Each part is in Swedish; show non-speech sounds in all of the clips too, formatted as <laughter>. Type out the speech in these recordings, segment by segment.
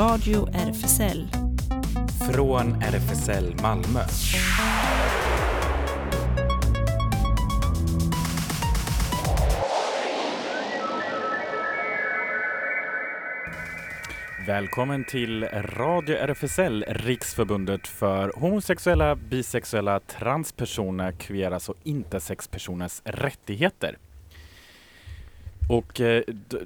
Radio RFSL. Från RFSL Malmö. Välkommen till Radio RFSL, Riksförbundet för homosexuella, bisexuella, transpersoner, queeras och intersexpersoners rättigheter. Och eh,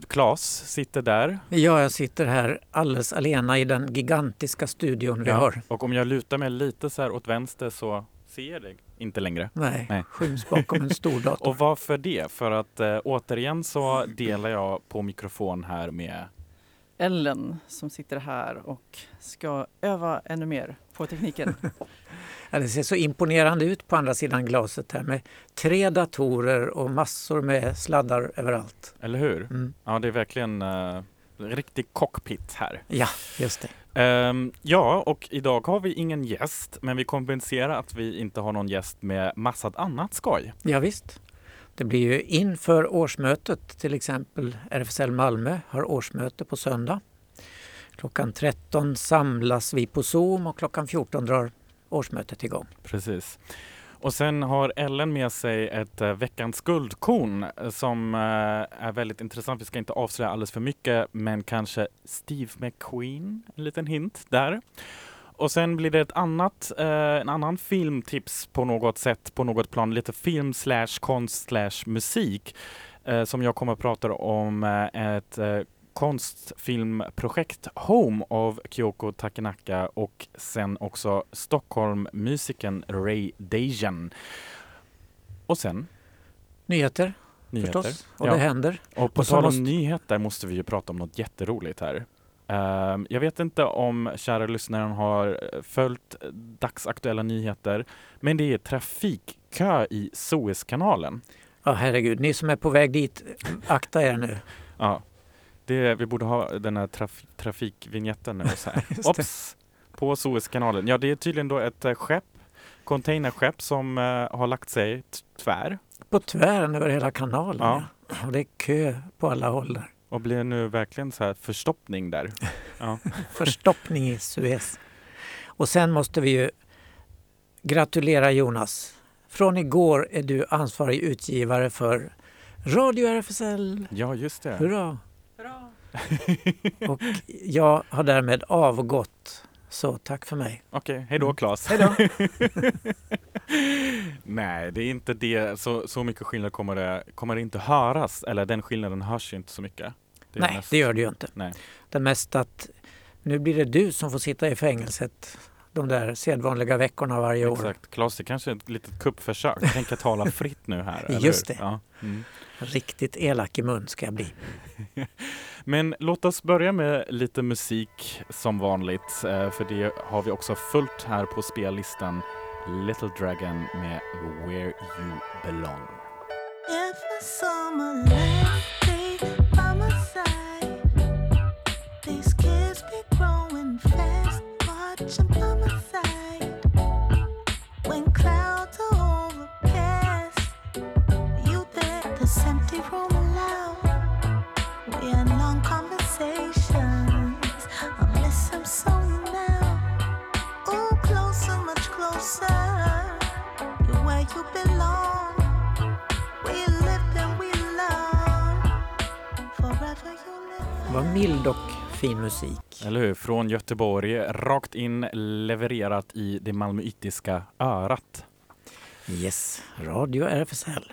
Claes sitter där. Ja, jag sitter här alldeles alena i den gigantiska studion vi Ja, har. Och om jag lutar mig lite så här åt vänster så ser jag dig inte längre. Nej, Nej. skyms bakom en stor <laughs> dator. Och varför det? För att eh, återigen så delar jag på mikrofon här med Ellen som sitter här och ska öva ännu mer på tekniken. <laughs> Det ser så imponerande ut på andra sidan glaset här med tre datorer och massor med sladdar överallt. Eller hur? Mm. Ja, det är verkligen uh, riktig cockpit här. Ja, just det. Ehm, ja, och idag har vi ingen gäst, men vi kompenserar att vi inte har någon gäst med massat annat skoj. Ja, visst. Det blir ju inför årsmötet, till exempel RFSL Malmö har årsmöte på söndag. Klockan 13 samlas vi på Zoom och klockan 14 drar årsmötet igång. Precis. Och sen har Ellen med sig ett eh, veckans guldkorn eh, som eh, är väldigt intressant. Vi ska inte avslöja alldeles för mycket, men kanske Steve McQueen, en liten hint där. Och sen blir det ett annat, en annan filmtips på något sätt, på något plan, lite film slash konst slash musik som jag kommer att prata om ett konstfilmprojekt Home av Kyoko Takenaka och sen också Stockholm-musikern Ray Dajan. Och sen Nyheter, nyheter. förstås, och Ja. det händer. Och på Och tal om måste- nyheter måste vi ju prata om något jätteroligt här. Ehm, jag vet inte om kära lyssnaren har eh, följt dagsaktuella nyheter, men det är trafikkö i Suezkanalen. Ja, herregud, ni som är på väg dit, akta er nu. Ja, det, vi borde ha den här traf, trafikvinjetten nu. Så här. <laughs> Ops! På Suezkanalen. Ja, det är tydligen då ett eh, skepp, containerskepp som eh, har lagt sig tvär På tvären över hela kanalen. Ja. Ja. Och det är kö på alla håll där. och blir nu verkligen så här förstoppning där. <laughs> Ja. Förstoppning i Suez. Och sen måste vi ju gratulera Jonas. Från igår är du ansvarig utgivare för Radio RFSL. ja, just det. Hurra! <laughs> Och jag har därmed avgått. Så tack för mig. Okej, hej då Mm. Claes. Hej då! <laughs> Nej, det är inte det. Så, så mycket skillnad kommer det, kommer det inte höras. Eller den skillnaden hörs ju inte så mycket. Det Nej, mest- det gör det ju inte. Nej. Det är mest att nu blir det du som får sitta i fängelset de där sedvanliga veckorna varje år. Exakt. Claes, det kanske är ett litet kuppförsök. Tänka tala fritt nu här. <laughs> Just det. Ja. Mm. Riktigt elak i mun ska jag bli. <laughs> Men låt oss börja med lite musik som vanligt. eh, För det har vi också fullt här på spellistan. Little Dragon med Where You Belong. These kids be growing fast, watching by my Vad mild och fin musik. Eller hur? Från Göteborg, rakt in levererat i det malmöitiska örat. Yes, Radio RFSL.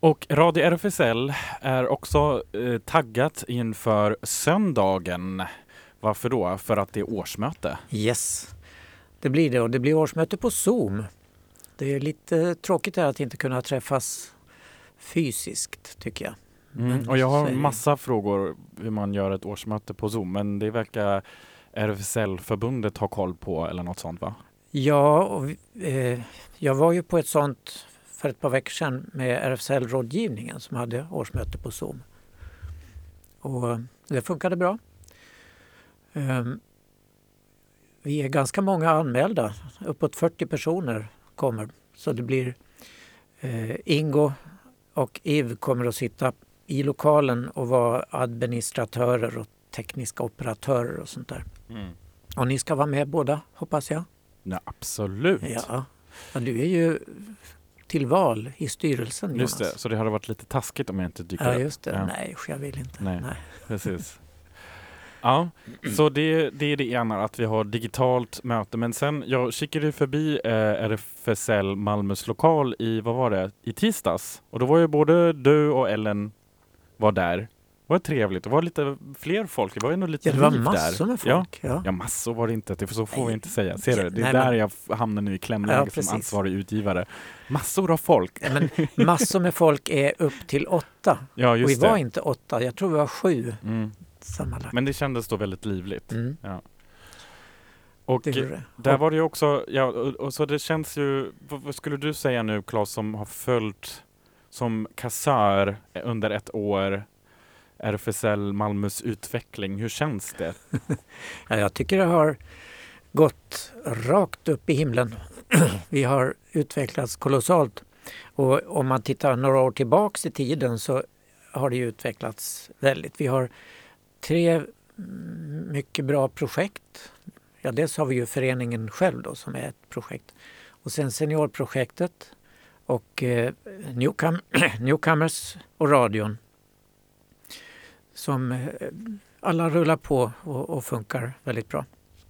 Och Radio RFSL är också eh, taggat inför söndagen. Varför då? För att det är årsmöte. Yes, det blir det och det blir årsmöte på Zoom. Det är lite tråkigt här att inte kunna träffas fysiskt tycker jag. Mm. Och jag har massa frågor hur man gör ett årsmöte på Zoom, men det verkar RFSL-förbundet ha koll på eller något sånt va? Ja, och, eh, jag var ju på ett sånt för ett par veckor sedan med RFSL-rådgivningen som hade årsmöte på Zoom. Och eh, det funkade bra. Ehm, vi är ganska många anmälda, uppåt 40 personer kommer. Så det blir eh, Ingo och Iv kommer att sitta i lokalen och vara administratörer och tekniska operatörer och sånt där. Mm. Och ni ska vara med båda, hoppas jag? Ja, absolut. Ja. ja du är ju till val i styrelsen, Jonas. Just det, så det hade varit lite taskigt om jag inte dyker Ja, upp. just det. Ja. Nej, jag vill inte. Nej. Precis. Ja, så det, det är det ena, att vi har digitalt möte. Men sen, jag kikade förbi eh, RFSL Malmös lokal i, vad var det, i tisdags. Och då var ju både du och Ellen var där. Det var trevligt. Det var lite fler folk. Det var ändå lite Ja, det var massor där. med Ja. folk. Ja. Ja, massor var det inte. Det, så får vi inte säga. Ser du? Det är Nej, där men- jag hamnar nu i Ja, klämläge precis. som ansvarig utgivare. Massor av folk. Ja, Men massor med folk är upp till åtta. <laughs> Ja, Och vi just var det. inte åtta, jag tror vi var sju Mm. sammanlagt. Men det kändes då väldigt livligt. Mm, Och det det. Där var det ju också, ja, och, och så det känns ju, vad, vad skulle du säga nu Claes som har följt som kassör under ett år RFSL Malmös utveckling, hur känns det? <laughs> Ja, jag tycker det har gått rakt upp i himlen. <clears throat> Vi har utvecklats kolossalt. Och om man tittar några år tillbaks i tiden så har det ju utvecklats väldigt. Vi har tre mycket bra projekt. Ja, dels har vi ju föreningen själv då som är ett projekt. Och sen seniorprojektet och eh, Newcom- <clears throat> Newcomers och radion. Som eh, alla rullar på och, och funkar väldigt bra.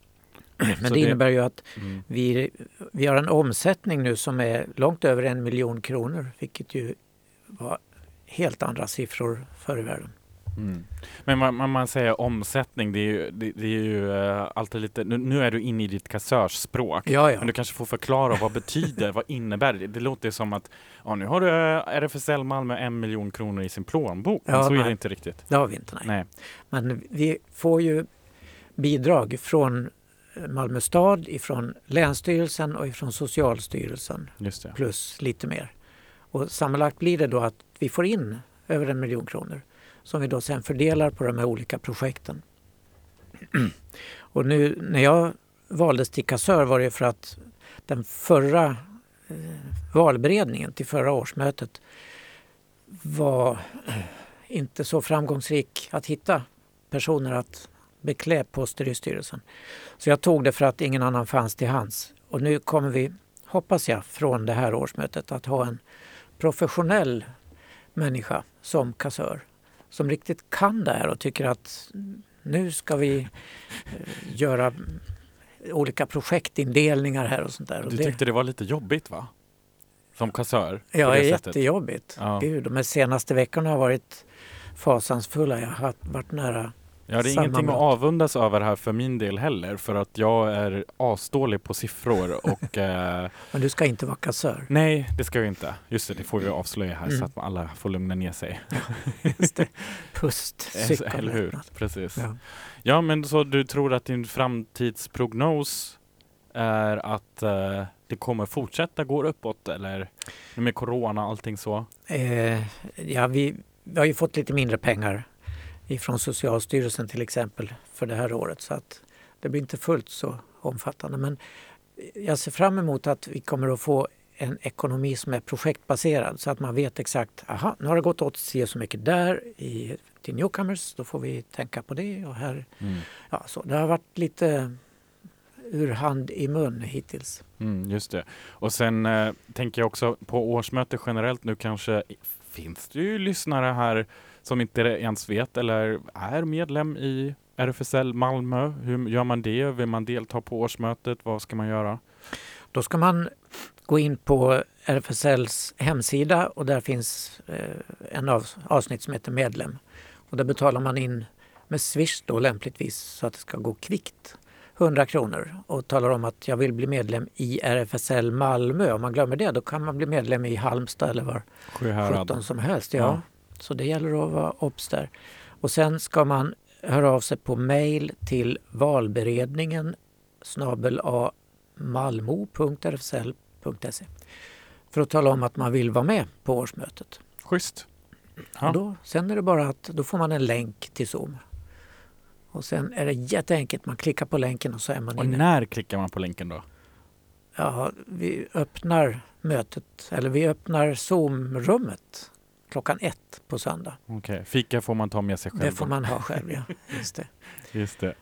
<clears throat> Men det, det- innebär ju att Mm. vi, vi har en omsättning nu som är långt över en miljon kronor, vilket ju var helt andra siffror förr i världen. Mm. Men man, man, man säger omsättning, det är ju, det, det är ju eh, alltid lite, nu, nu är du inne i ditt kassörsspråk. Ja, ja. Men du kanske får förklara vad betyder, vad innebär det? Det låter som att ja, nu har du eh, RFSL Malmö en miljon kronor i sin plånbok. Men Ja, så är nej. det inte riktigt. Det har vi inte. Nej. Nej. Men vi får ju bidrag från Malmö stad, ifrån Länsstyrelsen och ifrån Socialstyrelsen plus lite mer. Och sammanlagt blir det då att vi får in över en miljon kronor som vi då sen fördelar på de här olika projekten. Och nu när jag valdes till kassör var det för att den förra eh, valberedningen till förra årsmötet var eh, inte så framgångsrik att hitta personer att beklä poster i styrelsen. Så jag tog det för att ingen annan fanns till hands. Och nu kommer vi, hoppas jag, från det här årsmötet att ha en professionell människa som kassör. Som riktigt kan det här och tycker att nu ska vi eh, göra olika projektindelningar här och sånt där. Du tyckte det var lite jobbigt va? Som kassör? ja, det det är sättet. jättejobbigt. Ja. Gud, de senaste veckorna har varit fasansfulla. Jag har varit nära. Ja, det är ingenting att avundas över här för min del heller för att jag är asdålig på siffror <laughs> och eh, Men du ska inte vara kassör. nej, det ska jag inte. Just det, det får vi avslöja här Mm. så att alla får lugna ner sig. <laughs> Just det. Pust, <laughs> Eller hur? Precis. Ja. Ja, men så du tror att din framtidsprognos är att eh, det kommer fortsätta gå uppåt eller med corona och allting så? Eh, ja, vi, vi har ju fått lite mindre pengar ifrån Socialstyrelsen till exempel för det här året så att det blir inte fullt så omfattande. Men jag ser fram emot att vi kommer att få en ekonomi som är projektbaserad så att man vet exakt, aha, nu har det gått åt si så mycket där i, till Newcomers, då får vi tänka på det och här, Mm. ja så. Det har varit lite ur hand i mun hittills. Mm, just det. Och sen eh, tänker jag också på årsmöte generellt nu kanske finns det ju lyssnare här som inte ens vet eller är medlem i RFSL Malmö. Hur gör man det? Vill man delta på årsmötet? Vad ska man göra? Då ska man gå in på RFSLs hemsida och där finns eh, en av, avsnitt som heter medlem. Och där betalar man in med Swish då lämpligtvis så att det ska gå kvickt. 100 kronor och talar om att jag vill bli medlem i RFSL Malmö. Om man glömmer det då kan man bli medlem i Halmstad eller var Sjuhärad. 17 som helst. Ja. Ja. Så det gäller att vara obs där. Och sen ska man höra av sig på mail till valberedningen snabel a malmo.rfsl.se för att tala om att man vill vara med på årsmötet. Schysst. Ja. Och Då, sen är det bara att då får man en länk till Zoom. Och sen är det jätteenkelt. Man klickar på länken och så är man Och inne. när klickar man på länken då? Ja, vi öppnar mötet, eller vi öppnar Zoom-rummet klockan ett på söndag. Okej, fika får man ta med sig själv. Det får man ha <laughs> själv, ja. Just det. Just det.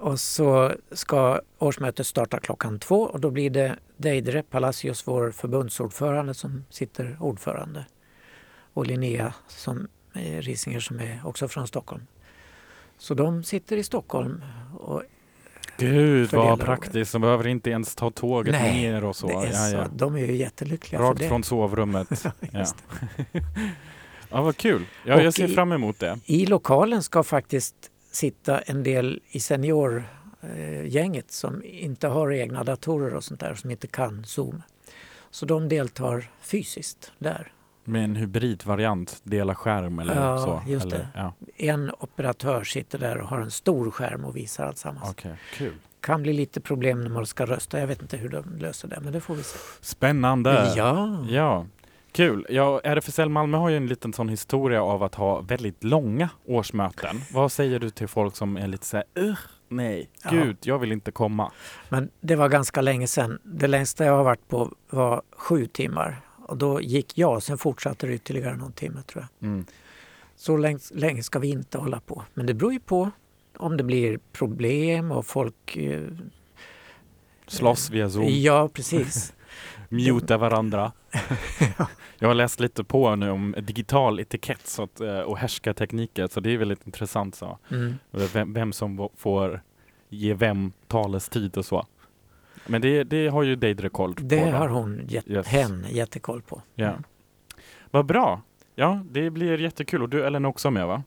Och så ska årsmötet starta klockan två och då blir det Deidre Palacios, vår förbundsordförande, som sitter ordförande. Och Linnea som är Risinger som är också från Stockholm. Så de sitter i Stockholm och Gud vad praktiskt, de behöver inte ens ta tåget Nej, ner och så. det är ja, så ja. de är ju jättelyckliga Rakt för det. från sovrummet. <laughs> ja. <laughs> Ja, vad kul. Ja, jag ser i- fram emot det. I lokalen ska faktiskt sitta en del i seniorgänget som inte har egna datorer och sånt där, som inte kan Zoom. Så de deltar fysiskt där. Med en hybridvariant, dela skärm eller Ja, så. just eller, det. Ja, En operatör sitter där och har en stor skärm och visar alltsammans. Okej, kul. kan bli lite problem när man ska rösta. Jag vet inte hur de löser det, men det får vi se. Spännande! Ja, Ja, kul. Ja, RFSL Malmö har ju en liten sån historia av att ha väldigt långa årsmöten. Vad säger du till folk som är lite så här, "Ugh, nej, Ja. gud, jag vill inte komma. men det var ganska länge sedan. Det längsta jag har varit på var sju timmar. Och då gick jag, sen fortsatte det ytterligare någon timme tror jag. Mm. Så länge, länge ska vi inte hålla på. Men det beror ju på om det blir problem och folk... eh, Slåss via Zoom, Ja, precis. <laughs> muta varandra. <laughs> jag har läst lite på nu om digital etikett så att, eh, och härskartekniker, så det är väldigt intressant. Så. Mm. Vem, vem som får ge vem talestid och så. Men det, det har ju Deidre koll på. Det då. har hon gett, Yes. hen jättekoll på. Ja. Mm. Vad bra! Ja, det blir jättekul. Och du Ellen är också med va?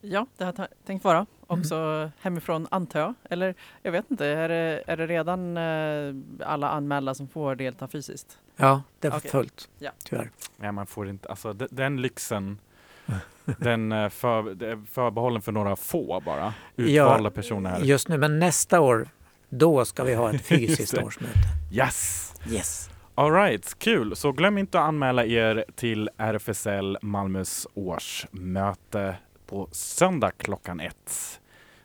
Ja, det har jag tänkt vara. Mm. Också hemifrån antar jag. Eller jag vet inte, är det, är det redan eh, alla anmälda som får delta fysiskt? Ja, det var Okej. fullt. Ja. Tyvärr. Nej, man får inte. Alltså de- den lyxen, <laughs> den eh, för, är förbehållen för några få bara. Utvalda personer här. Just nu, men nästa år, då ska vi ha ett fysiskt <laughs> årsmöte. Yes! Yes. Alright, kul! Så glöm inte att anmäla er till RFSL Malmös årsmöte på söndag klockan ett.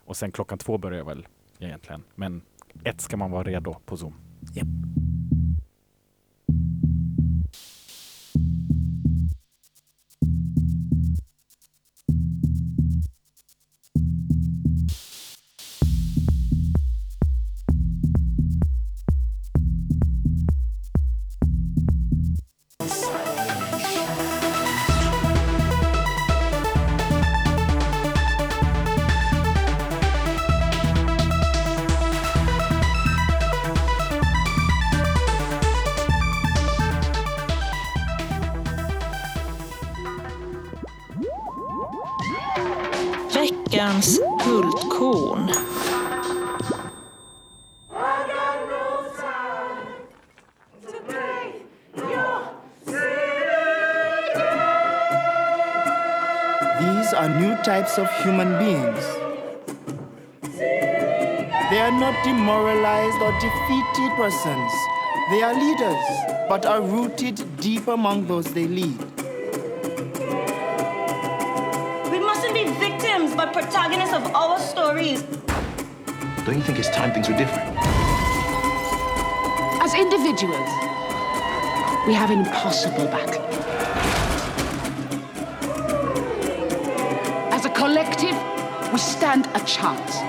Och sen klockan två börjar väl egentligen. Men ett ska man vara redo på Zoom. Japp. Types of human beings. They are not demoralized or defeated persons. They are leaders, but are rooted deep among those they lead. We mustn't be victims, but protagonists of our stories. Don't you think it's time things were different? As individuals, we have an impossible battle. We stand a chance.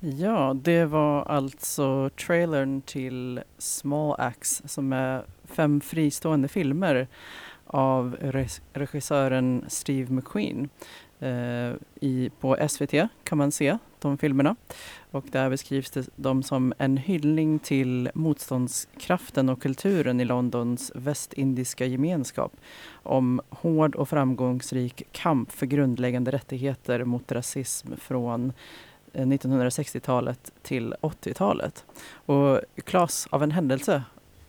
Ja, det var alltså trailern till Small Axe som är fem fristående filmer av regissören Steve McQueen. Eh, i, på SVT kan man se de filmerna och där beskrivs det, de som en hyllning till motståndskraften och kulturen i Londons västindiska gemenskap om hård och framgångsrik kamp för grundläggande rättigheter mot rasism från eh, 1960-talet till 80-talet. Och Claes, av en händelse,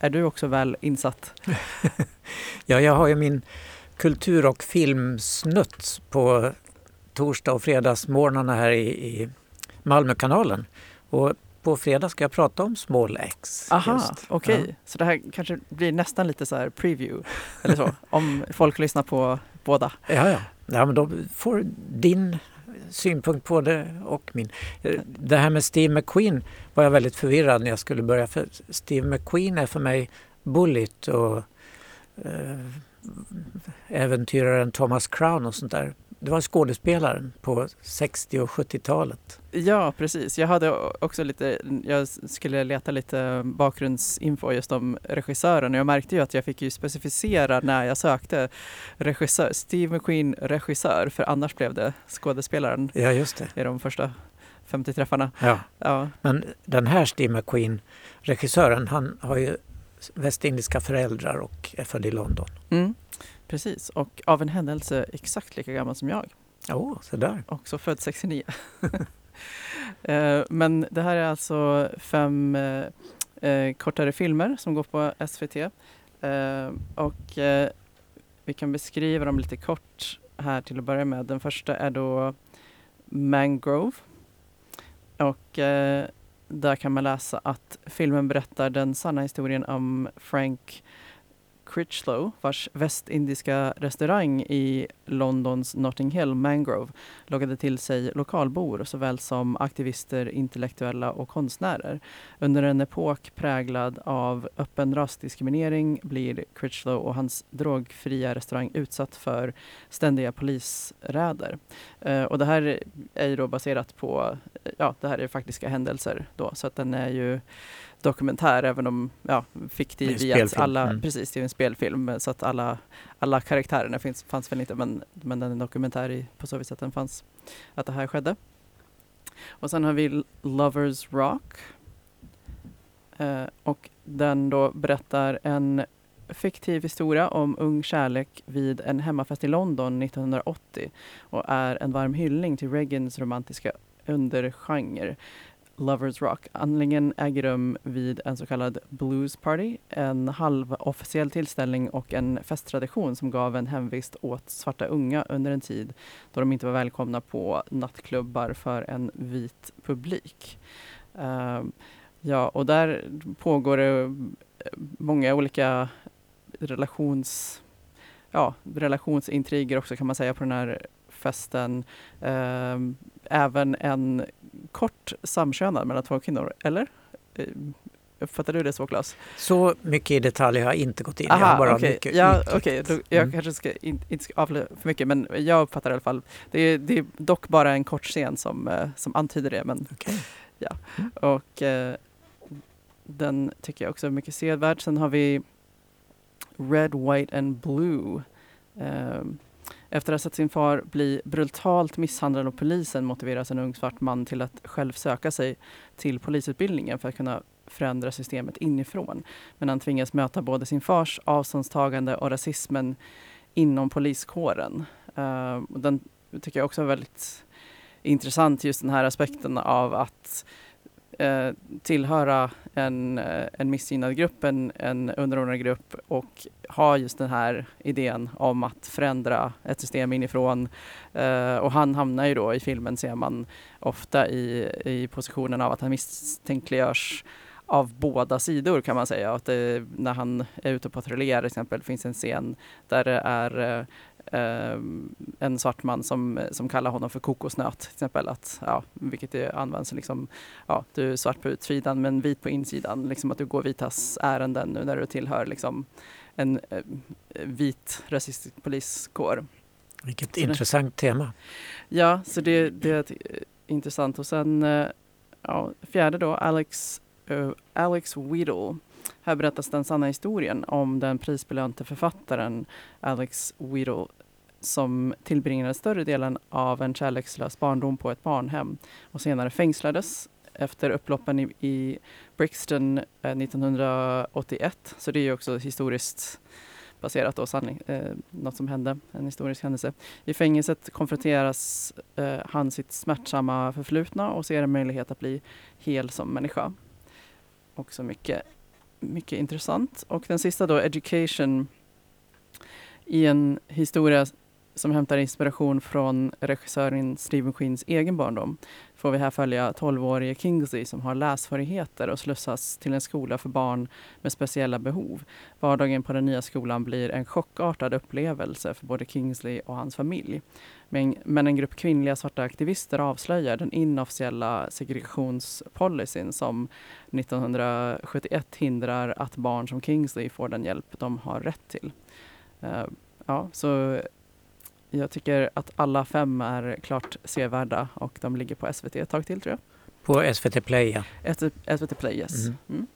är du också väl insatt? <laughs> Ja, jag har ju min kultur och filmsnutt på torsdag och fredagsmorgnarna här i, i Malmökanalen. Och på fredag ska jag prata om Small X. Aha, okej. Ja. Så det här kanske blir nästan lite så här preview eller så, om folk lyssnar på båda. Ja, ja. ja men då får din synpunkt på det och min. Eh, det här med Steve McQueen var jag väldigt förvirrad när jag skulle börja. För Steve McQueen är för mig Bullitt och eh, äventyraren Thomas Crown och sånt där. Det var skådespelaren på 60 och 70-talet. Ja, precis. Jag hade också lite, jag skulle leta lite bakgrundsinfo just om regissören och jag märkte ju att jag fick ju specificera när jag sökte regissör, Steve McQueen regissör, för annars blev det skådespelaren Ja, just det. i de första 50 träffarna. Ja. Ja, Men den här Steve McQueen, regissören, han har ju västindiska föräldrar och är född i London. mm, precis. Och av en händelse exakt lika gammal som jag. Åh, så där. Också född 69. <laughs> Eh, Men det här är alltså fem eh, eh, kortare filmer som går på SVT. Och vi kan beskriva dem lite kort här till att börja med. Den första är då Mangrove. Och där kan man läsa att filmen berättar den sanna historien om Frank Critchlow vars västindiska restaurang i Londons Notting Hill, Mangrove, lockade till sig lokalbor såväl som aktivister, intellektuella och konstnärer. Under en epok präglad av öppen rasdiskriminering blir Critchlow och hans drogfria restaurang utsatt för ständiga polisräder. Eh, och det här är ju då baserat på, ja det här är faktiska händelser då, så att den är ju dokumentär även om, ja, fiktiv i att alla, Mm. precis det är en spelfilm så att alla, alla karaktärerna finns, fanns väl inte men, men den är en dokumentär i, på så vis att den fanns, att det här skedde. Och sen har vi Lovers Rock. Eh, och den då berättar en fiktiv historia om ung kärlek vid en hemmafest i London 1980 och är en varm hyllning till Reagans romantiska undergenre Lovers Rock. Anledningen äger rum vid en så kallad Blues Party, en halvofficiell tillställning och en festtradition som gav en hemvist åt svarta unga under en tid då de inte var välkomna på nattklubbar för en vit publik. Uh, ja, och där pågår det eh, många olika relations, ja, relationsintriger också kan man säga på den här festen. Ehm, även en kort samkönad mellan två kvinnor, eller? Eh, Uppfattar du det så Claes? Så mycket i detalj har jag inte gått in. jag har bara okej. mycket ja, okej, då- Jag Mm. kanske ska in, inte ska avslöja för mycket men jag uppfattar i alla fall. Det är, det är dock bara en kort scen som, eh, som antyder det. Men, Okej. ja. Mm. Och eh, den tycker jag också är mycket sevärd. Sen har vi Red, White and Blue. Ehm, efter att ha sett sin far bli brutalt misshandlad av polisen motiveras en ung svart man till att själv söka sig till polisutbildningen för att kunna förändra systemet inifrån. Men han tvingas möta både sin fars avståndstagande och rasismen inom poliskåren. Uh, den tycker jag också är väldigt intressant, just den här aspekten av att eh, tillhöra en, eh, en missgynnad grupp, en, en underordnad grupp och ha just den här idén om att förändra ett system inifrån. Eh, och han hamnar ju då i filmen, ser man ofta i, i positionen av att han misstänkliggörs av båda sidor kan man säga. Att det, när han är ute och patrullerar till exempel finns en scen där det är eh, en svart man som, som kallar honom för kokosnöt till exempel. Att, ja, vilket det används liksom, ja, du är svart på utsidan men vit på insidan. Liksom att du går vitas ärenden nu när du tillhör liksom, en eh, vit rasistisk poliskår. Vilket Så det- intressant tema. Ja, så det, det är ett, eh, intressant. Och sen eh, ja, fjärde då, Alex, eh, Alex Weedle. Här berättas den sanna historien om den prisbelönte författaren Alex Weedle som tillbringade större delen av en kärlekslös barndom på ett barnhem och senare fängslades efter upploppen i, i Brixton eh, 1981. Så det är ju också historiskt baserat då, sanning, eh, något som hände, en historisk händelse. I fängelset konfronteras eh, han sitt smärtsamma förflutna och ser en möjlighet att bli hel som människa. Också mycket, mycket intressant. Och den sista då, Education, i en historia som hämtar inspiration från regissören Steve McQueens egen barndom får vi här följa 12-årige Kingsley som har lässvårigheter och slussas till en skola för barn med speciella behov. Vardagen på den nya skolan blir en chockartad upplevelse för både Kingsley och hans familj. Men, men en grupp kvinnliga svarta aktivister avslöjar den inofficiella segregationspolicyn som 1971 hindrar att barn som Kingsley får den hjälp de har rätt till. Uh, ja, så jag tycker att alla fem är klart sevärda och de ligger på SVT ett tag till tror jag. På SVT Play, ja. SVT, Play, yes. Mhm. Mm.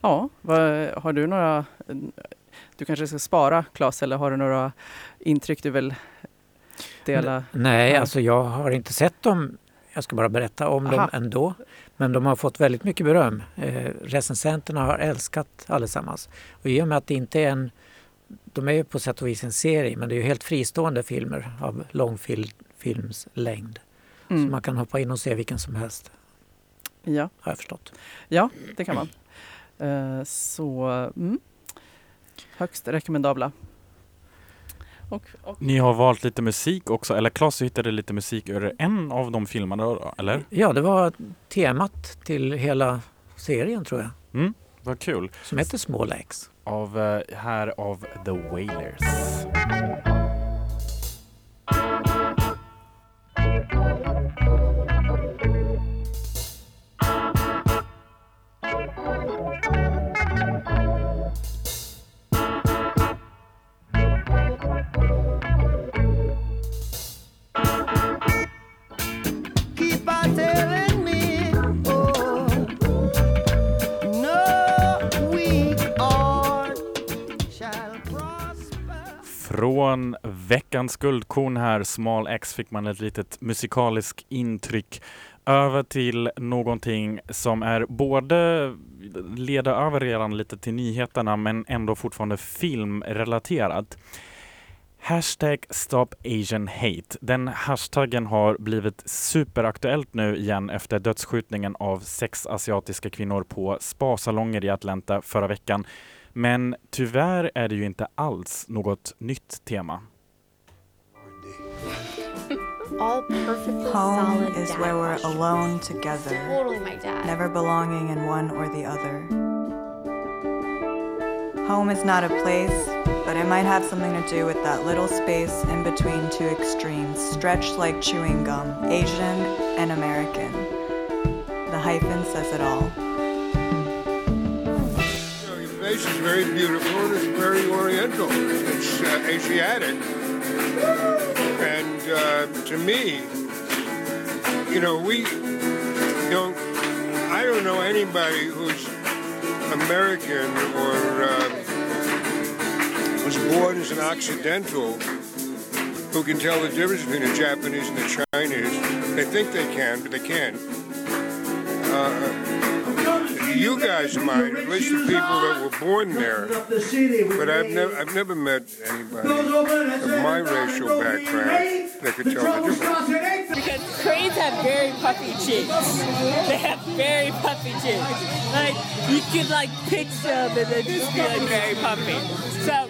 Ja, vad, har du några... Du kanske ska spara Claes eller har du några intryck du vill dela? Nej, Ja. alltså jag har inte sett dem. Jag ska bara berätta om Aha. dem ändå. Men de har fått väldigt mycket beröm. Eh, recensenterna har älskat allesammans. Och i och med att det inte är en... De är ju på sätt och vis en serie men det är ju helt fristående filmer av långfilms längd. Så Mm. man kan hoppa in och se vilken som helst, Ja. har jag förstått. ja, det kan man. Eh, så mm. högst rekommendabla. Och, och Ni har valt lite musik också, eller Claes hittade lite musik ur en av de filmerna, eller? Ja, det var temat till hela serien tror jag. Mm, vad kul. Som heter Small X. Av, eh, här av The Wailers. Från veckans guldkorn här, Small X, fick man ett litet musikaliskt intryck över till någonting som är både leder över redan lite till nyheterna men ändå fortfarande filmrelaterat. Hashtag Stop Asian Hate. Den hashtaggen har blivit superaktuellt nu igen efter dödsskjutningen av sex asiatiska kvinnor på spasalonger i Atlanta förra veckan. Men tyvärr är det ju inte alls något nytt tema. all perfectly Home solid is dad where we're questions. alone together, Totally my dad. never belonging in one or the other. Home is not a place, but it might have something to do with that little space in between two extremes, stretched like chewing gum, Asian and American. The hyphen says it all. Face is very beautiful and it's very oriental. It's uh, Asiatic. And uh, to me, you know, we don't, I don't know anybody who's American or uh, was born as an Occidental who can tell the difference between a Japanese and a Chinese. They think they can, but they can't. Uh, you guys might, at least the people that were born there. But I've never, I've never met anybody of my racial background that could tell the difference. Because cranes have very puffy cheeks. They have very puffy cheeks. Like you could like pinch them and then just be like very puffy. So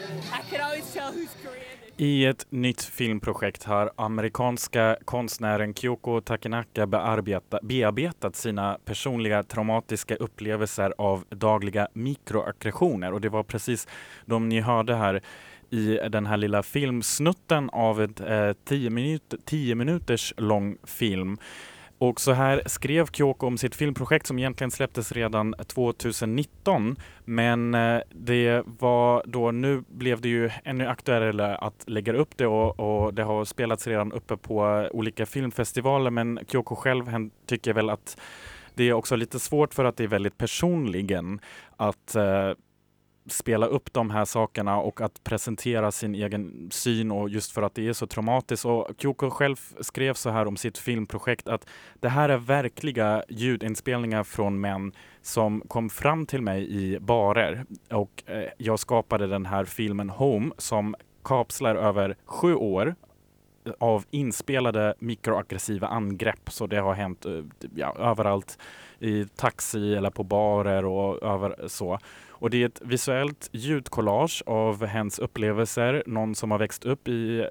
I ett nytt filmprojekt har amerikanska konstnären Kyoko Takenaka bearbeta, bearbetat sina personliga traumatiska upplevelser av dagliga mikroaggressioner och det var precis de ni hörde här i den här lilla filmsnutten av ett eh, tio, minut, tio minuters lång film. Och så här skrev Kyoko om sitt filmprojekt som egentligen släpptes redan 2019. Men eh, det var då, nu blev det ju ännu aktuellare att lägga upp det och, och det har spelats redan uppe på olika filmfestivaler. Men Kyoko själv hen, tycker väl att det är också lite svårt för att det är väldigt personligen att eh, spela upp de här sakerna och att presentera sin egen syn och just för att det är så traumatiskt. Och Kyoko själv skrev så här om sitt filmprojekt att det här är verkliga ljudinspelningar från män som kom fram till mig i barer och eh, jag skapade den här filmen Home som kapslar över sju år av inspelade mikroaggressiva angrepp. Så det har hänt eh, ja, överallt i taxi eller på barer och över så. Och det är ett visuellt ljudkollage av hens upplevelser, någon som har växt upp i eh,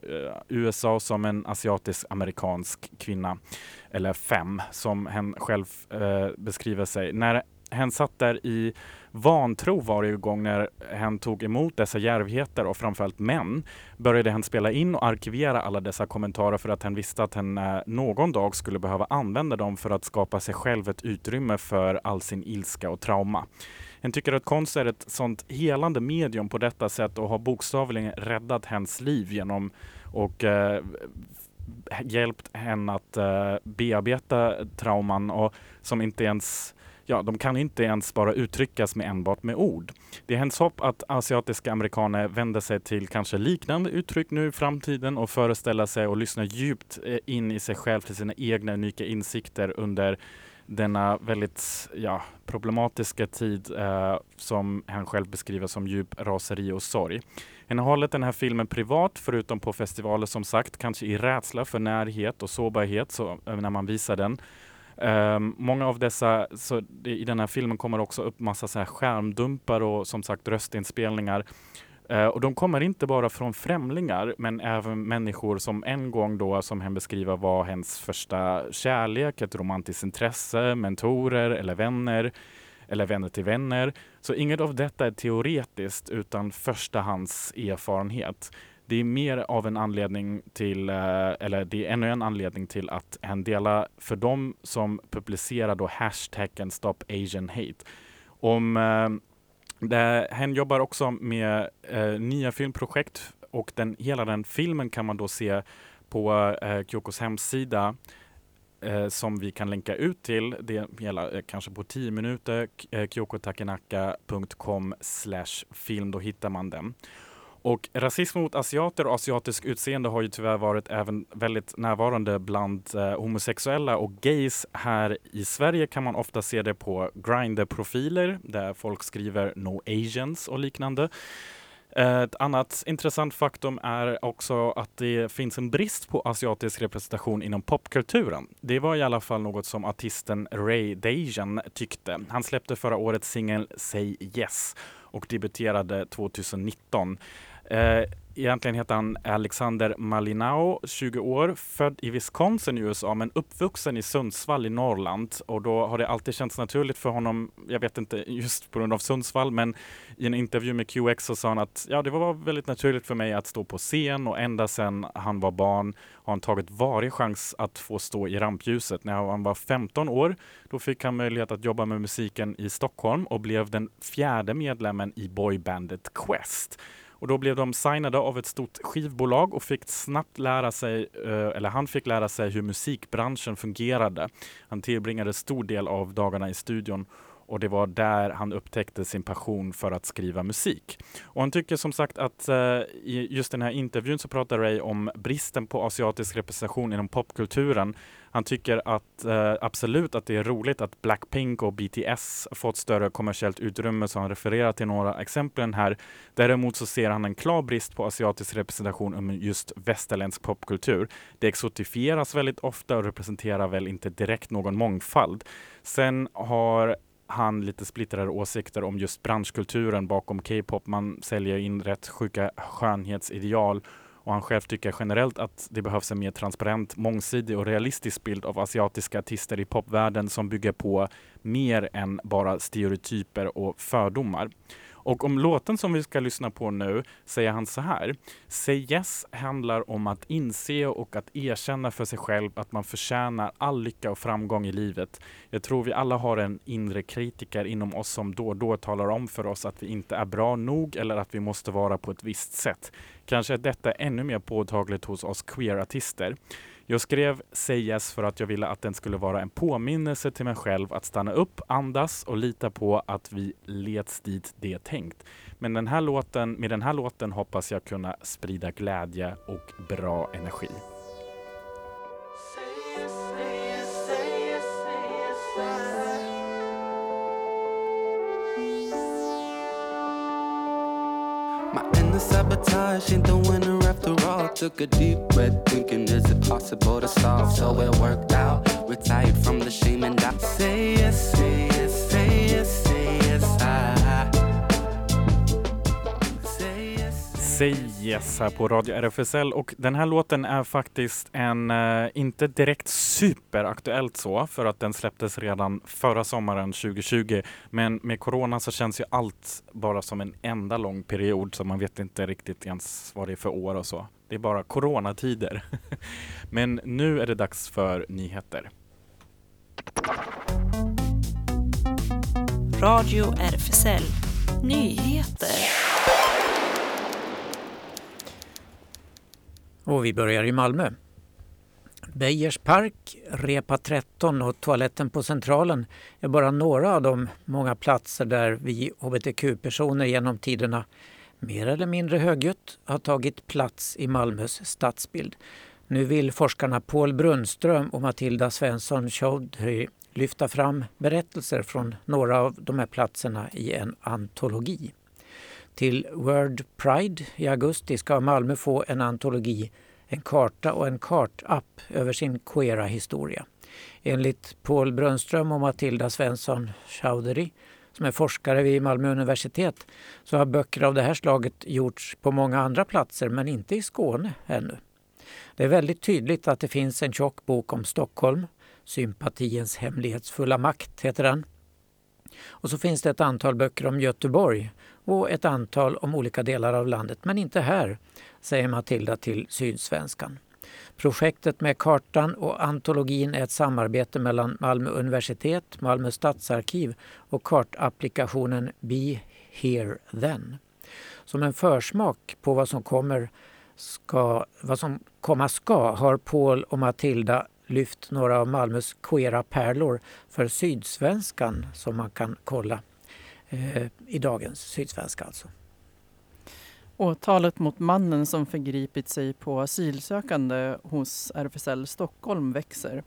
USA som en asiatisk-amerikansk kvinna, eller fem, som hen själv eh, beskriver sig. När hen satt där i vantro varje gång när hen tog emot dessa djärvheter och framförallt män började hen spela in och arkivera alla dessa kommentarer för att hen visste att hen eh, någon dag skulle behöva använda dem för att skapa sig själv ett utrymme för all sin ilska och trauma. Hen tycker att konst är ett sånt helande medium på detta sätt och har bokstavligen räddat hens liv genom och eh, hjälpt henne att eh, bearbeta trauman och som inte ens Ja, de kan inte ens bara uttryckas med enbart med ord. Det är hennes hopp att asiatiska amerikaner vänder sig till kanske liknande uttryck nu i framtiden och föreställa sig och lyssna djupt eh, in i sig själv till sina egna unika insikter under denna väldigt ja, problematiska tid eh, som han själv beskriver som djup raseri och sorg. Han har hållit den här filmen privat, förutom på festivaler som sagt, kanske i rädsla för närhet och sårbarhet så, eh, när man visar den. Um, många av dessa, så i den här filmen kommer också upp massa så här skärmdumpar och som sagt röstinspelningar. Eh, och de kommer inte bara från främlingar, men även människor som en gång då, som hen beskriver, var hennes första kärlek, ett romantiskt intresse, mentorer eller vänner, eller vänner till vänner. Så inget av detta är teoretiskt, utan förstahands erfarenhet det är mer av en anledning till, eh, eller det är ännu en anledning till att en delar för dem som publicerar då hashtaggen Stop Asian Hate. Om, eh, det, hen jobbar också med eh, nya filmprojekt och den, hela den filmen kan man då se på eh, Kyokos hemsida eh, som vi kan länka ut till. Det hela eh, kanske på 10 minuter, eh, kyokotakenaka.com film, då hittar man den. Och rasism mot asiater och asiatisk utseende har ju tyvärr varit även väldigt närvarande bland eh, homosexuella och gays. Här i Sverige kan man ofta se det på Grindr-profiler där folk skriver No Asians och liknande. Ett annat intressant faktum är också att det finns en brist på asiatisk representation inom popkulturen. Det var i alla fall något som artisten Ray Dajan tyckte. Han släppte förra året singeln Say Yes och debuterade 2019. Eh, egentligen heter han Alexander Malinao, 20 år, född i Wisconsin i USA men uppvuxen i Sundsvall i Norrland. Och då har det alltid känts naturligt för honom, jag vet inte just på grund av Sundsvall, men i en intervju med QX så sa han att ja, det var väldigt naturligt för mig att stå på scen och ända sedan han var barn har han tagit varje chans att få stå i rampljuset. När han var 15 år, då fick han möjlighet att jobba med musiken i Stockholm och blev den fjärde medlemmen i boybandet Quest. Och då blev de signade av ett stort skivbolag och fick snabbt lära sig, eh, eller han fick lära sig hur musikbranschen fungerade. Han tillbringade stor del av dagarna i studion och det var där han upptäckte sin passion för att skriva musik. Och han tycker som sagt att eh, i just den här intervjun så pratar Ray om bristen på asiatisk representation inom popkulturen. Han tycker att eh, absolut att det är roligt att Blackpink och BTS fått större kommersiellt utrymme, så han refererar till några exempel här. Däremot så ser han en klar brist på asiatisk representation inom just västerländsk popkultur. Det exotifieras väldigt ofta och representerar väl inte direkt någon mångfald. Sen har han lite splittrade åsikter om just branschkulturen bakom K-pop. Man säljer in rätt sjuka skönhetsideal och han själv tycker generellt att det behövs en mer transparent, mångsidig och realistisk bild av asiatiska artister i popvärlden som bygger på mer än bara stereotyper och fördomar. Och om låten som vi ska lyssna på nu säger han så här. Say Yes handlar om att inse och att erkänna för sig själv att man förtjänar all lycka och framgång i livet. Jag tror vi alla har en inre kritiker inom oss som då och då talar om för oss att vi inte är bra nog eller att vi måste vara på ett visst sätt. Kanske är detta ännu mer påtagligt hos oss queer-artister. Jag skrev Say Yes för att jag ville att den skulle vara en påminnelse till mig själv att stanna upp, andas och lita på att vi leds dit det är tänkt. Men den här låten, med den här låten hoppas jag kunna sprida glädje och bra energi. My inner sabotage ain't the winner after all. Took a deep breath, thinking, is it possible to solve? So it worked out. retired from the shame and I say Say yes här på Radio RFSL och den här låten är faktiskt en, eh, inte direkt superaktuellt så, för att den släpptes redan förra sommaren 2020. Men med corona så känns ju allt bara som en enda lång period så man vet inte riktigt ens vad det är för år och så. Det är bara coronatider. <laughs> Men nu är det dags för nyheter. Radio RFSL Nyheter. Och vi börjar i Malmö. Beijers park, Repa 13 och toaletten på Centralen är bara några av de många platser där vi hbtq-personer genom tiderna mer eller mindre högljutt har tagit plats i Malmös stadsbild. Nu vill forskarna Paul Brunnström och Matilda Svensson Chaudhry lyfta fram berättelser från några av de här platserna i en antologi. Till World Pride i augusti ska Malmö få en antologi, en karta och en kartapp över sin queera historia. Enligt Paul Brönström och Matilda Svensson Chaudhry som är forskare vid Malmö universitet så har böcker av det här slaget gjorts på många andra platser men inte i Skåne ännu. Det är väldigt tydligt att det finns en tjock bok om Stockholm. Sympatiens hemlighetsfulla makt heter den. Och så finns det ett antal böcker om Göteborg och ett antal om olika delar av landet, men inte här, säger Matilda till Sydsvenskan. Projektet med kartan och antologin är ett samarbete mellan Malmö universitet, Malmö stadsarkiv och kartapplikationen Be Here Then. Som en försmak på vad som kommer ska, vad som komma ska har Paul och Matilda lyft några av Malmös queera pärlor för Sydsvenskan som man kan kolla eh, i dagens Sydsvenska. Alltså. Åtalet mot mannen som förgripit sig på asylsökande hos RFSL Stockholm växer.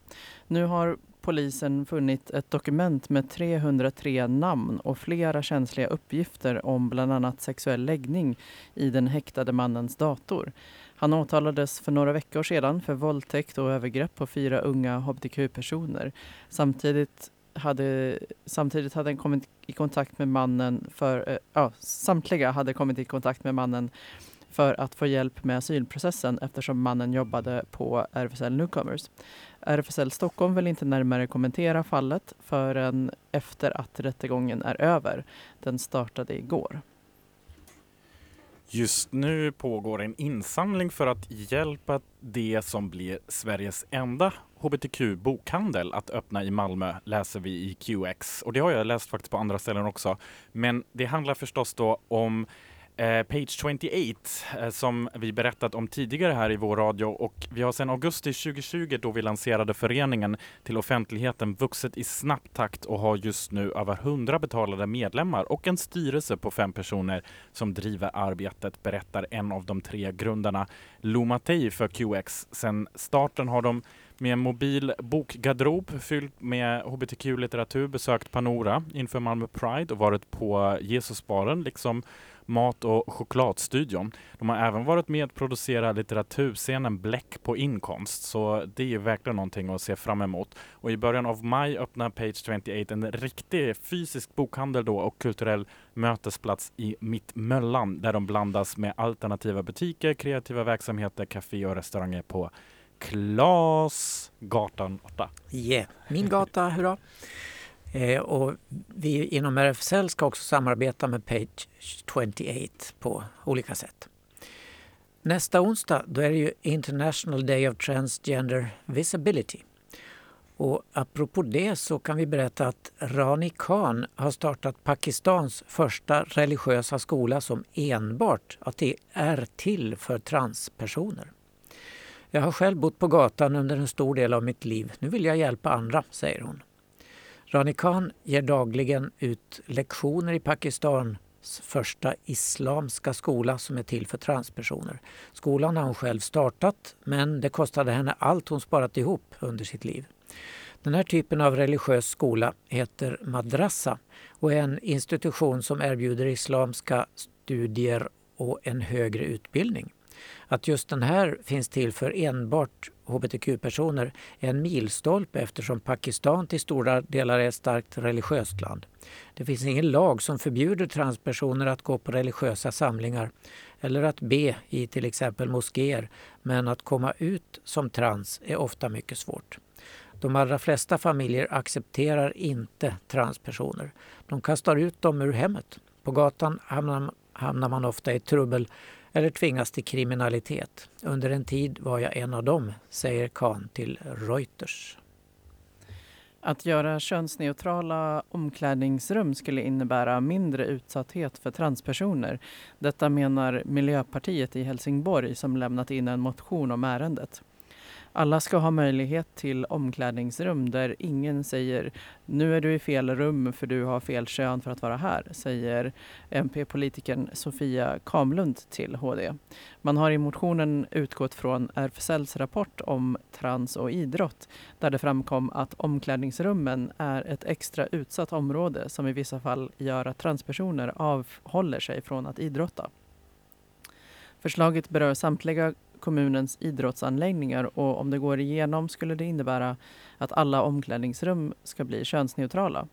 Nu har polisen funnit ett dokument med 303 namn och flera känsliga uppgifter om bland annat sexuell läggning i den häktade mannens dator. Han åtalades för några veckor sedan för våldtäkt och övergrepp på fyra unga hbtq-personer. Samtidigt hade, samtidigt hade kommit i kontakt med mannen för, eh, ja, samtliga hade kommit i kontakt med mannen för att få hjälp med asylprocessen eftersom mannen jobbade på RFSL Newcomers. RFSL Stockholm vill inte närmare kommentera fallet förrän efter att rättegången är över. Den startade igår. Just nu pågår en insamling för att hjälpa det som blir Sveriges enda hbtq-bokhandel att öppna i Malmö, läser vi i QX. Och det har jag läst faktiskt på andra ställen också. Men det handlar förstås då om Eh, Page 28 eh, som vi berättat om tidigare här i vår radio och vi har sedan augusti 2020 då vi lanserade föreningen till offentligheten vuxit i snabb takt och har just nu över 100 betalade medlemmar och en styrelse på fem personer som driver arbetet, berättar en av de tre grundarna Lou för QX. Sedan starten har de med en mobil bokgarderob fylld med hbtq-litteratur besökt Panora inför Malmö Pride och varit på Jesusbaren liksom Mat och chokladstudion. De har även varit med att producera litteraturscenen Bläck på inkomst, så det är verkligen någonting att se fram emot. Och i början av maj öppnar Page 28 en riktig fysisk bokhandel då och kulturell mötesplats i Mittmöllan där de blandas med alternativa butiker, kreativa verksamheter, café och restauranger på Klasgatan 8. Yeah, min gata, <laughs> hurra! Eh, och vi inom RFSL ska också samarbeta med Page 28 på olika sätt. Nästa onsdag då är det ju International Day of Transgender Visibility. Och apropå det så kan vi berätta att Rani Khan har startat Pakistans första religiösa skola som enbart är till för transpersoner. Jag har själv bott på gatan under en stor del av mitt liv. Nu vill jag hjälpa andra, säger hon. Rani Khan ger dagligen ut lektioner i Pakistans första islamska skola som är till för transpersoner. Skolan har hon själv startat men det kostade henne allt hon sparat ihop under sitt liv. Den här typen av religiös skola heter madrassa och är en institution som erbjuder islamska studier och en högre utbildning. Att just den här finns till för enbart hbtq-personer är en milstolpe eftersom Pakistan till stora delar är ett starkt religiöst land. Det finns ingen lag som förbjuder transpersoner att gå på religiösa samlingar eller att be i till exempel moskéer, men att komma ut som trans är ofta mycket svårt. De allra flesta familjer accepterar inte transpersoner. De kastar ut dem ur hemmet. På gatan hamnar, hamnar man ofta i trubbel eller tvingas till kriminalitet. Under en tid var jag en av dem, säger Khan till Reuters. Att göra könsneutrala omklädningsrum skulle innebära mindre utsatthet för transpersoner. Detta menar Miljöpartiet i Helsingborg som lämnat in en motion om ärendet. Alla ska ha möjlighet till omklädningsrum där ingen säger nu är du i fel rum för du har fel kön för att vara här, säger MP-politikern Sofia Kamlund till HD. Man har i motionen utgått från RFSLs rapport om trans och idrott där det framkom att omklädningsrummen är ett extra utsatt område som i vissa fall gör att transpersoner avhåller sig från att idrotta. Förslaget berör samtliga kommunens idrottsanläggningar och om det går igenom skulle det innebära att alla omklädningsrum ska bli könsneutrala.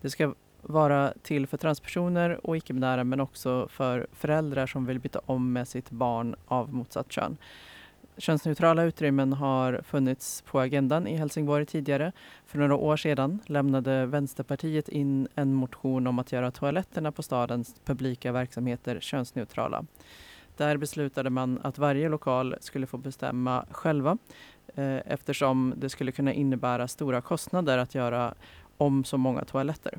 Det ska vara till för transpersoner och icke-binära men också för föräldrar som vill byta om med sitt barn av motsatt kön. Könsneutrala utrymmen har funnits på agendan i Helsingborg tidigare. För några år sedan lämnade Vänsterpartiet in en motion om att göra toaletterna på stadens publika verksamheter könsneutrala. Där beslutade man att varje lokal skulle få bestämma själva eh, eftersom det skulle kunna innebära stora kostnader att göra om så många toaletter.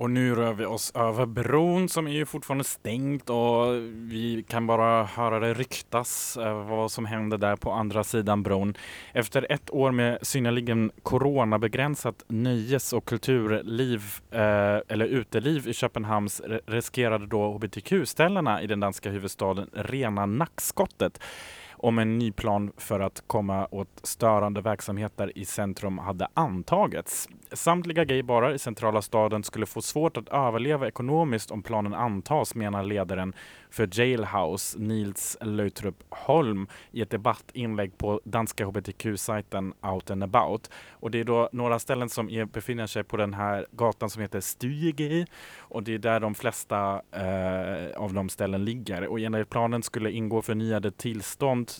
Och nu rör vi oss över bron som är ju fortfarande stängt och vi kan bara höra det ryktas eh, vad som händer där på andra sidan bron. Efter ett år med synnerligen coronabegränsat nöjes och kulturliv eh, eller uteliv i Köpenhamns riskerade då hbtq-ställena i den danska huvudstaden rena nackskottet om en ny plan för att komma åt störande verksamheter i centrum hade antagits. Samtliga gaybarer i centrala staden skulle få svårt att överleva ekonomiskt om planen antas, menar ledaren för Jailhouse, Nils Lautrup Holm, i ett debattinlägg på danska hbtq-sajten Out and about. Och det är då några ställen som befinner sig på den här gatan som heter Stuege och det är där de flesta eh, av de ställen ligger. Och enligt planen skulle ingå förnyade tillstånd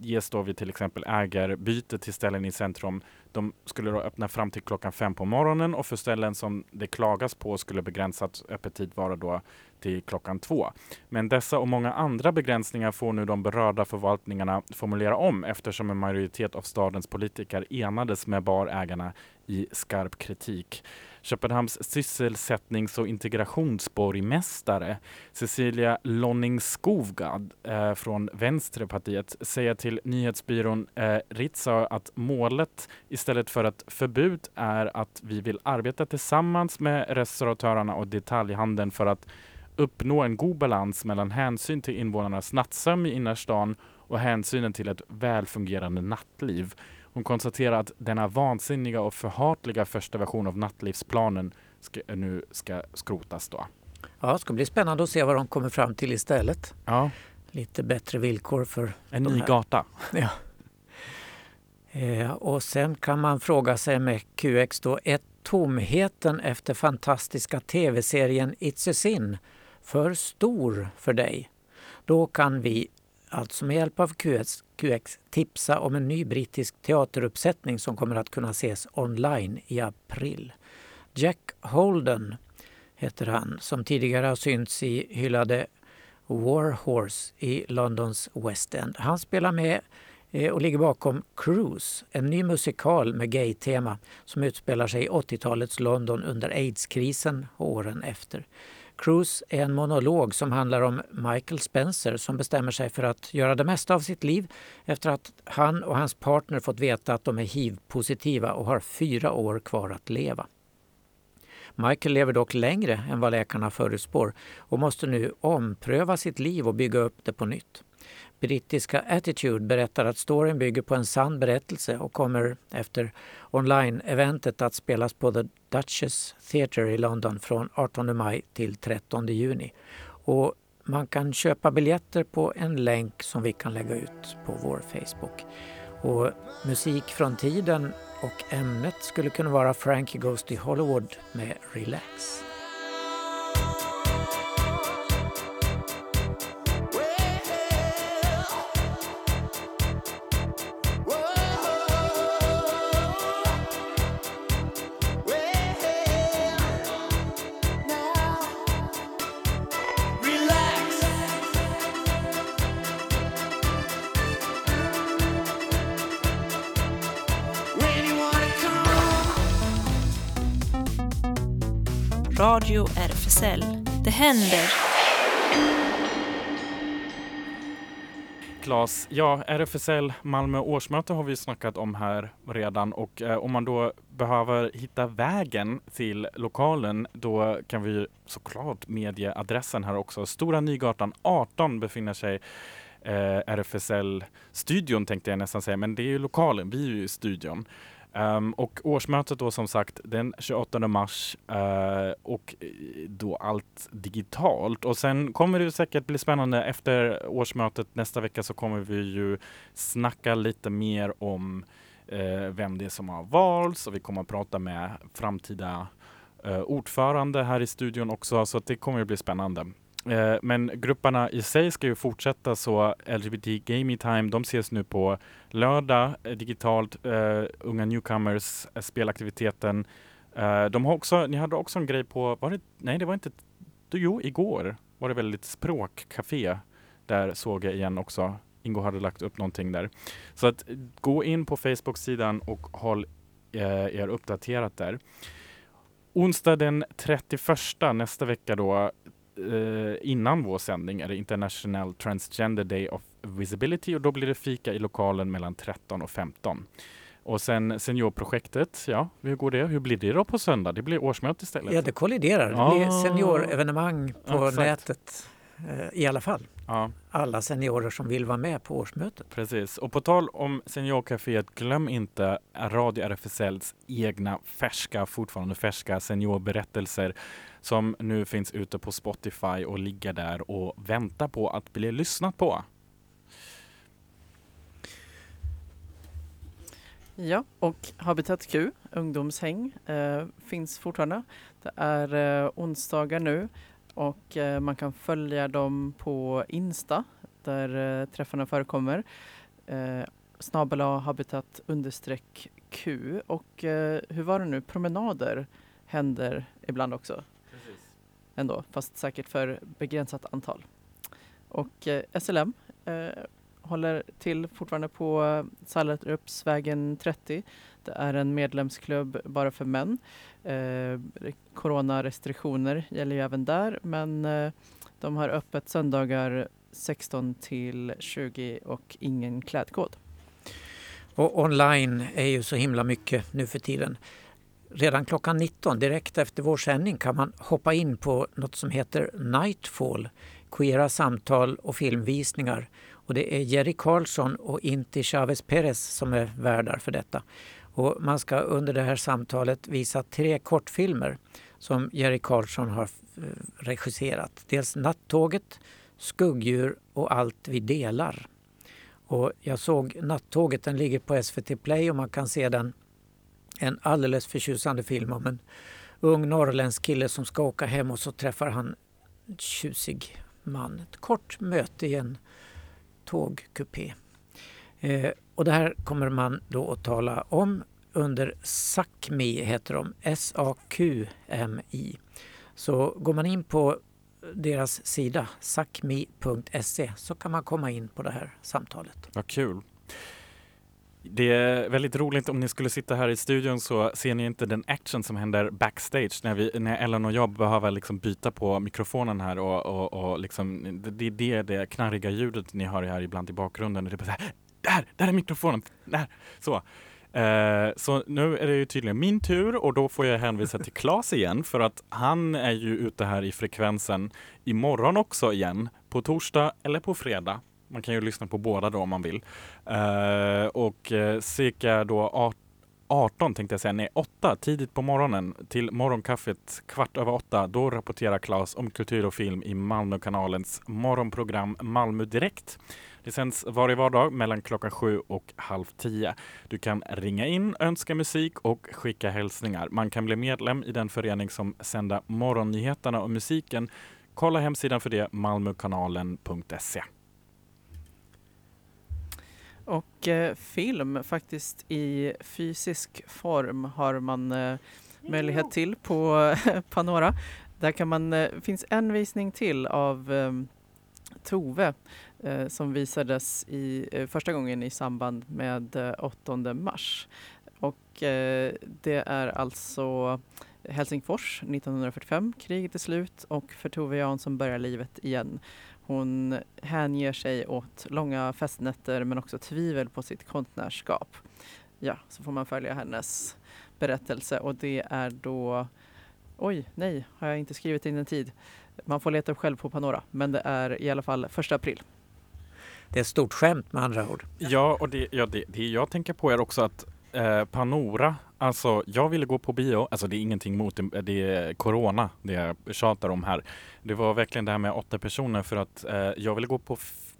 ges då vid till exempel ägarbyte till ställen i centrum. De skulle då öppna fram till klockan fem på morgonen och för ställen som det klagas på skulle begränsat öppettid vara då till klockan två. Men dessa och många andra begränsningar får nu de berörda förvaltningarna formulera om eftersom en majoritet av stadens politiker enades med barägarna i skarp kritik. Köpenhamns sysselsättnings och integrationsborgmästare Cecilia Lonning-Skovgad eh, från Vänsterpartiet säger till nyhetsbyrån eh, Ritzau att målet istället för ett förbud är att vi vill arbeta tillsammans med restauratörerna och detaljhandeln för att uppnå en god balans mellan hänsyn till invånarnas nattsömn i innerstan och hänsynen till ett välfungerande nattliv. Hon konstaterar att denna vansinniga och förhatliga första version av nattlivsplanen ska, nu ska skrotas. Då. Ja, det ska bli spännande att se vad de kommer fram till istället. Ja. Lite bättre villkor för En ny här. gata. <laughs> Ja. Eh, och sen kan man fråga sig med QX då, är tomheten efter fantastiska tv-serien It's a sin för stor för dig? Då kan vi alltså med hjälp av QX, QX tipsa om en ny brittisk teateruppsättning som kommer att kunna ses online i april. Jack Holden heter han som tidigare har synts i hyllade War Horse i Londons West End. Han spelar med eh, och ligger bakom Cruise, en ny musikal med gay-tema som utspelar sig i 80-talets London under aidskrisen och åren efter. Cruise är en monolog som handlar om Michael Spencer som bestämmer sig för att göra det mesta av sitt liv efter att han och hans partner fått veta att de är hiv-positiva och har fyra år kvar att leva. Michael lever dock längre än vad läkarna förutspår och måste nu ompröva sitt liv och bygga upp det på nytt. Brittiska Attitude berättar att storyn bygger på en sann berättelse och kommer efter online-eventet att spelas på The Duchess Theatre i London från 18 maj till 13 juni. Och man kan köpa biljetter på en länk som vi kan lägga ut på vår Facebook. Och musik från tiden och ämnet skulle kunna vara Frankie Goes to Hollywood med Relax. RFSL. Det händer! Klas, ja, RFSL Malmö årsmöte har vi snackat om här redan och eh, om man då behöver hitta vägen till lokalen då kan vi såklart medge adressen här också. Stora Nygatan 18 befinner sig eh, RFSL-studion tänkte jag nästan säga, men det är ju lokalen, vi är ju i studion. Um, och årsmötet då som sagt den 28 mars uh, och eh, då allt digitalt. Och sen kommer det säkert bli spännande efter årsmötet nästa vecka så kommer vi ju snacka lite mer om uh, vem det är som har valts och vi kommer att prata med framtida uh, ordförande här i studion också så det kommer att bli spännande. Eh, men grupperna i sig ska ju fortsätta så LGBT Gaming Time, de ses nu på lördag eh, digitalt. Eh, unga newcomers, eh, spelaktiviteten. Eh, de har också, ni hade också en grej på, var det, nej det var inte, jo igår var det väl lite språkcafé. Där såg jag igen också. Ingo hade lagt upp någonting där. Så att gå in på Facebook-sidan och håll er uppdaterat där. Onsdag den 31 nästa vecka då eh, innan vår sändning är det International Transgender Day of Visibility och då blir det fika i lokalen mellan 13 och 15. Och sen seniorprojektet, ja, hur går det? Hur blir det då på söndag? Det blir årsmöte istället? Ja, det kolliderar. Det blir seniorevenemang på exakt. nätet eh, i alla fall. Ja. Alla seniorer som vill vara med på årsmötet. Precis. Och på tal om Seniorcaféet, glöm inte Radio RFSLs egna färska, fortfarande färska seniorberättelser som nu finns ute på Spotify och ligger där och väntar på att bli lyssnat på. Ja, och Habitat Q, ungdomshäng, eh, finns fortfarande. Det är eh, onsdagar nu och eh, man kan följa dem på Insta där eh, träffarna förekommer. Eh, snabel A habitat understreck Q och eh, hur var det nu, promenader händer ibland också. Ändå, fast säkert för begränsat antal. Och eh, SLM eh, håller till fortfarande på eh, Sallerupsvägen 30. Det är en medlemsklubb bara för män. Eh, coronarestriktioner gäller ju även där men eh, de har öppet söndagar 16 till 20 och ingen klädkod. Och online är ju så himla mycket nu för tiden. Redan klockan 19, direkt efter vår sändning, kan man hoppa in på något som heter Nightfall, queera samtal och filmvisningar. Och det är Jerry Karlsson och Inti Chavez Perez som är värdar för detta. Och man ska under det här samtalet visa tre kortfilmer som Jerry Karlsson har eh, regisserat. Dels Nattåget, Skuggdjur och Allt vi delar. Och jag såg Nattåget, den ligger på SVT Play och man kan se den. En alldeles förtjusande film om en ung norrländsk kille som ska åka hem och så träffar han en tjusig man. Ett kort möte i en tågkupé. Eh, och det här kommer man då att tala om under SACMI, heter de. S-A-Q-M-I. Så går man in på deras sida, sacmi.se, så kan man komma in på det här samtalet. Vad kul. Det är väldigt roligt om ni skulle sitta här i studion så ser ni inte den action som händer backstage när, vi, när Ellen och jag behöver liksom byta på mikrofonen här och, och, och liksom, det, är det, det knarriga ljudet ni hör här ibland i bakgrunden. Det är bara så här, där, där är mikrofonen, där, så. Eh, så nu är det ju tydligen min tur och då får jag hänvisa till Claes igen för att han är ju ute här i frekvensen imorgon också igen, på torsdag eller på fredag. Man kan ju lyssna på båda då om man vill. Eh, och eh, cirka då 18 tänkte jag säga, nej 8 tidigt på morgonen till morgonkaffet kvart över 8. Då rapporterar Claes om kultur och film i Malmökanalens morgonprogram Malmö Direkt. Det sänds varje vardag mellan klockan 7 och halv 10. Du kan ringa in, önska musik och skicka hälsningar. Man kan bli medlem i den förening som sänder morgonnyheterna och musiken. Kolla hemsidan för det, malmökanalen.se. Och eh, film faktiskt i fysisk form har man eh, möjlighet till på <laughs> Panora. Där kan man, eh, finns en visning till av eh, Tove eh, som visades i, eh, första gången i samband med eh, 8 mars. Och eh, det är alltså Helsingfors 1945, kriget är slut och för Tove Jansson börjar livet igen. Hon hänger sig åt långa festnätter men också tvivel på sitt konstnärskap. Ja, så får man följa hennes berättelse och det är då Oj, nej, har jag inte skrivit in en tid. Man får leta upp själv på Panora, men det är i alla fall första april. Det är ett stort skämt med andra ord. Ja, och det, ja, det, det jag tänker på är också att eh, Panora, alltså jag ville gå på bio, alltså det är ingenting mot det, det är Corona det jag tjatar om här. Det var verkligen det här med åtta personer för att eh, jag ville gå på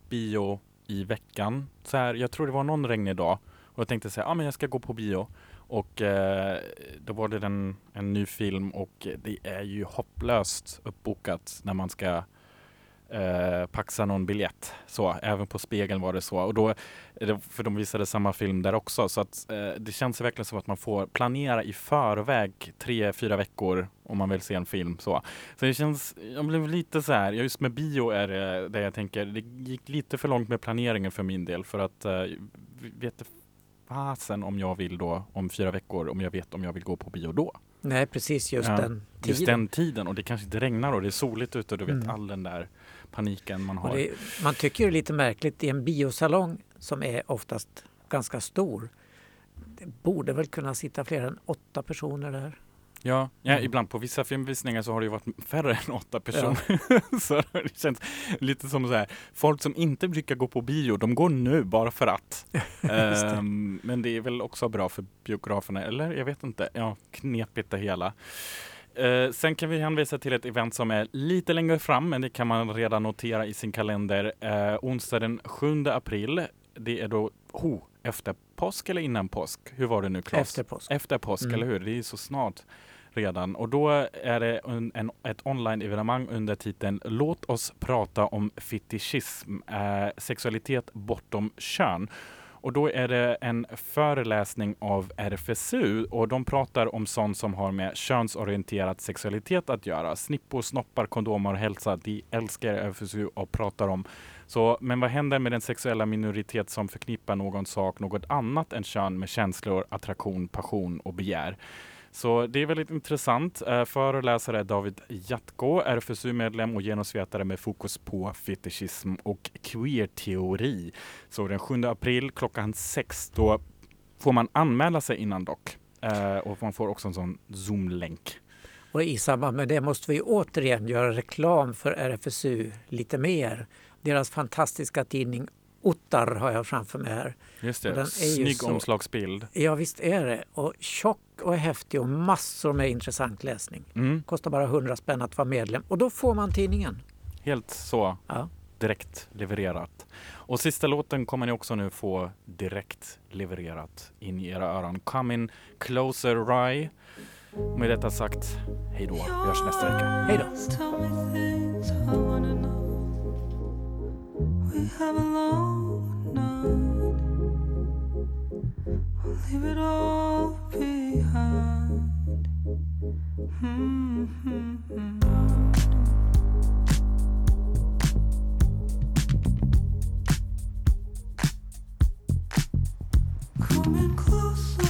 bio i veckan. Så här, jag tror det var någon regnig dag och jag tänkte säga, ja ah, men jag ska gå på bio. Och eh, då var det den, en ny film och det är ju hopplöst uppbokat när man ska eh, paxa någon biljett. Så även på spegeln var det så. Och då, för de visade samma film där också. Så att eh, det känns verkligen som att man får planera i förväg tre, fyra veckor om man vill se en film. Så, så det känns, jag blev lite så här, just med bio är det där jag tänker, det gick lite för långt med planeringen för min del. För att eh, vet fasen om jag vill då om fyra veckor, om jag vet om jag vill gå på bio då. Nej, precis just Ja, den tiden. Just den tiden och det kanske inte regnar och det är soligt ute och du vet Mm. all den där paniken man har. det, man tycker det är lite märkligt i en biosalong som är oftast ganska stor. Det borde väl kunna sitta fler än åtta personer där. Ja, ja Mm. ibland på vissa filmvisningar så har det ju varit färre än åtta personer. <laughs> så det känns lite som så här, folk som inte brukar gå på bio, de går nu bara för att. <laughs> det. Ehm, men det är väl också bra för biograferna, eller jag vet inte. Ja, knepigt det hela. Eh, sen kan vi hänvisa till ett event som är lite längre fram, men det kan man redan notera i sin kalender. Eh, onsdag den 7 april. Det är då oh, efter påsk eller innan påsk? Hur var det nu Claes? Efter påsk. Efter påsk, Mm. eller hur? Det är så snart redan. Och då är det en, en, ett online-evenemang under titeln Låt oss prata om fetischism, eh, sexualitet bortom kön. Och då är det en föreläsning av RFSU och de pratar om sånt som har med könsorienterad sexualitet att göra. Snippor, snoppar, kondomer och hälsa. De älskar RFSU och pratar om. Så, men vad händer med den sexuella minoritet som förknippar någon sak, något annat än kön med känslor, attraktion, passion och begär? Så det är väldigt intressant. Eh, Föreläsare är David Jatko, RFSU-medlem och genusvetare med fokus på fetischism och queer-teori. Så den 7 april klockan sex, då får man anmäla sig innan dock. Eh, och man får också en sån Zoom-länk. Och i samband med det måste vi återigen göra reklam för RFSU lite mer. Deras fantastiska tidning Ottar har jag framför mig här. Just det, snygg så- omslagsbild. Ja visst är det. Och tjock och häftig och massor med intressant läsning. Mm. Kostar bara 100 spänn att vara medlem och då får man tidningen. Helt så Ja. direkt levererat. Och sista låten kommer ni också nu få direkt levererat in i era öron. Come in closer Rye. Med detta sagt, hej då. Vi hörs nästa vecka. Hej då. Have a long night. I'll leave it all behind. Mm-hmm. Coming closer.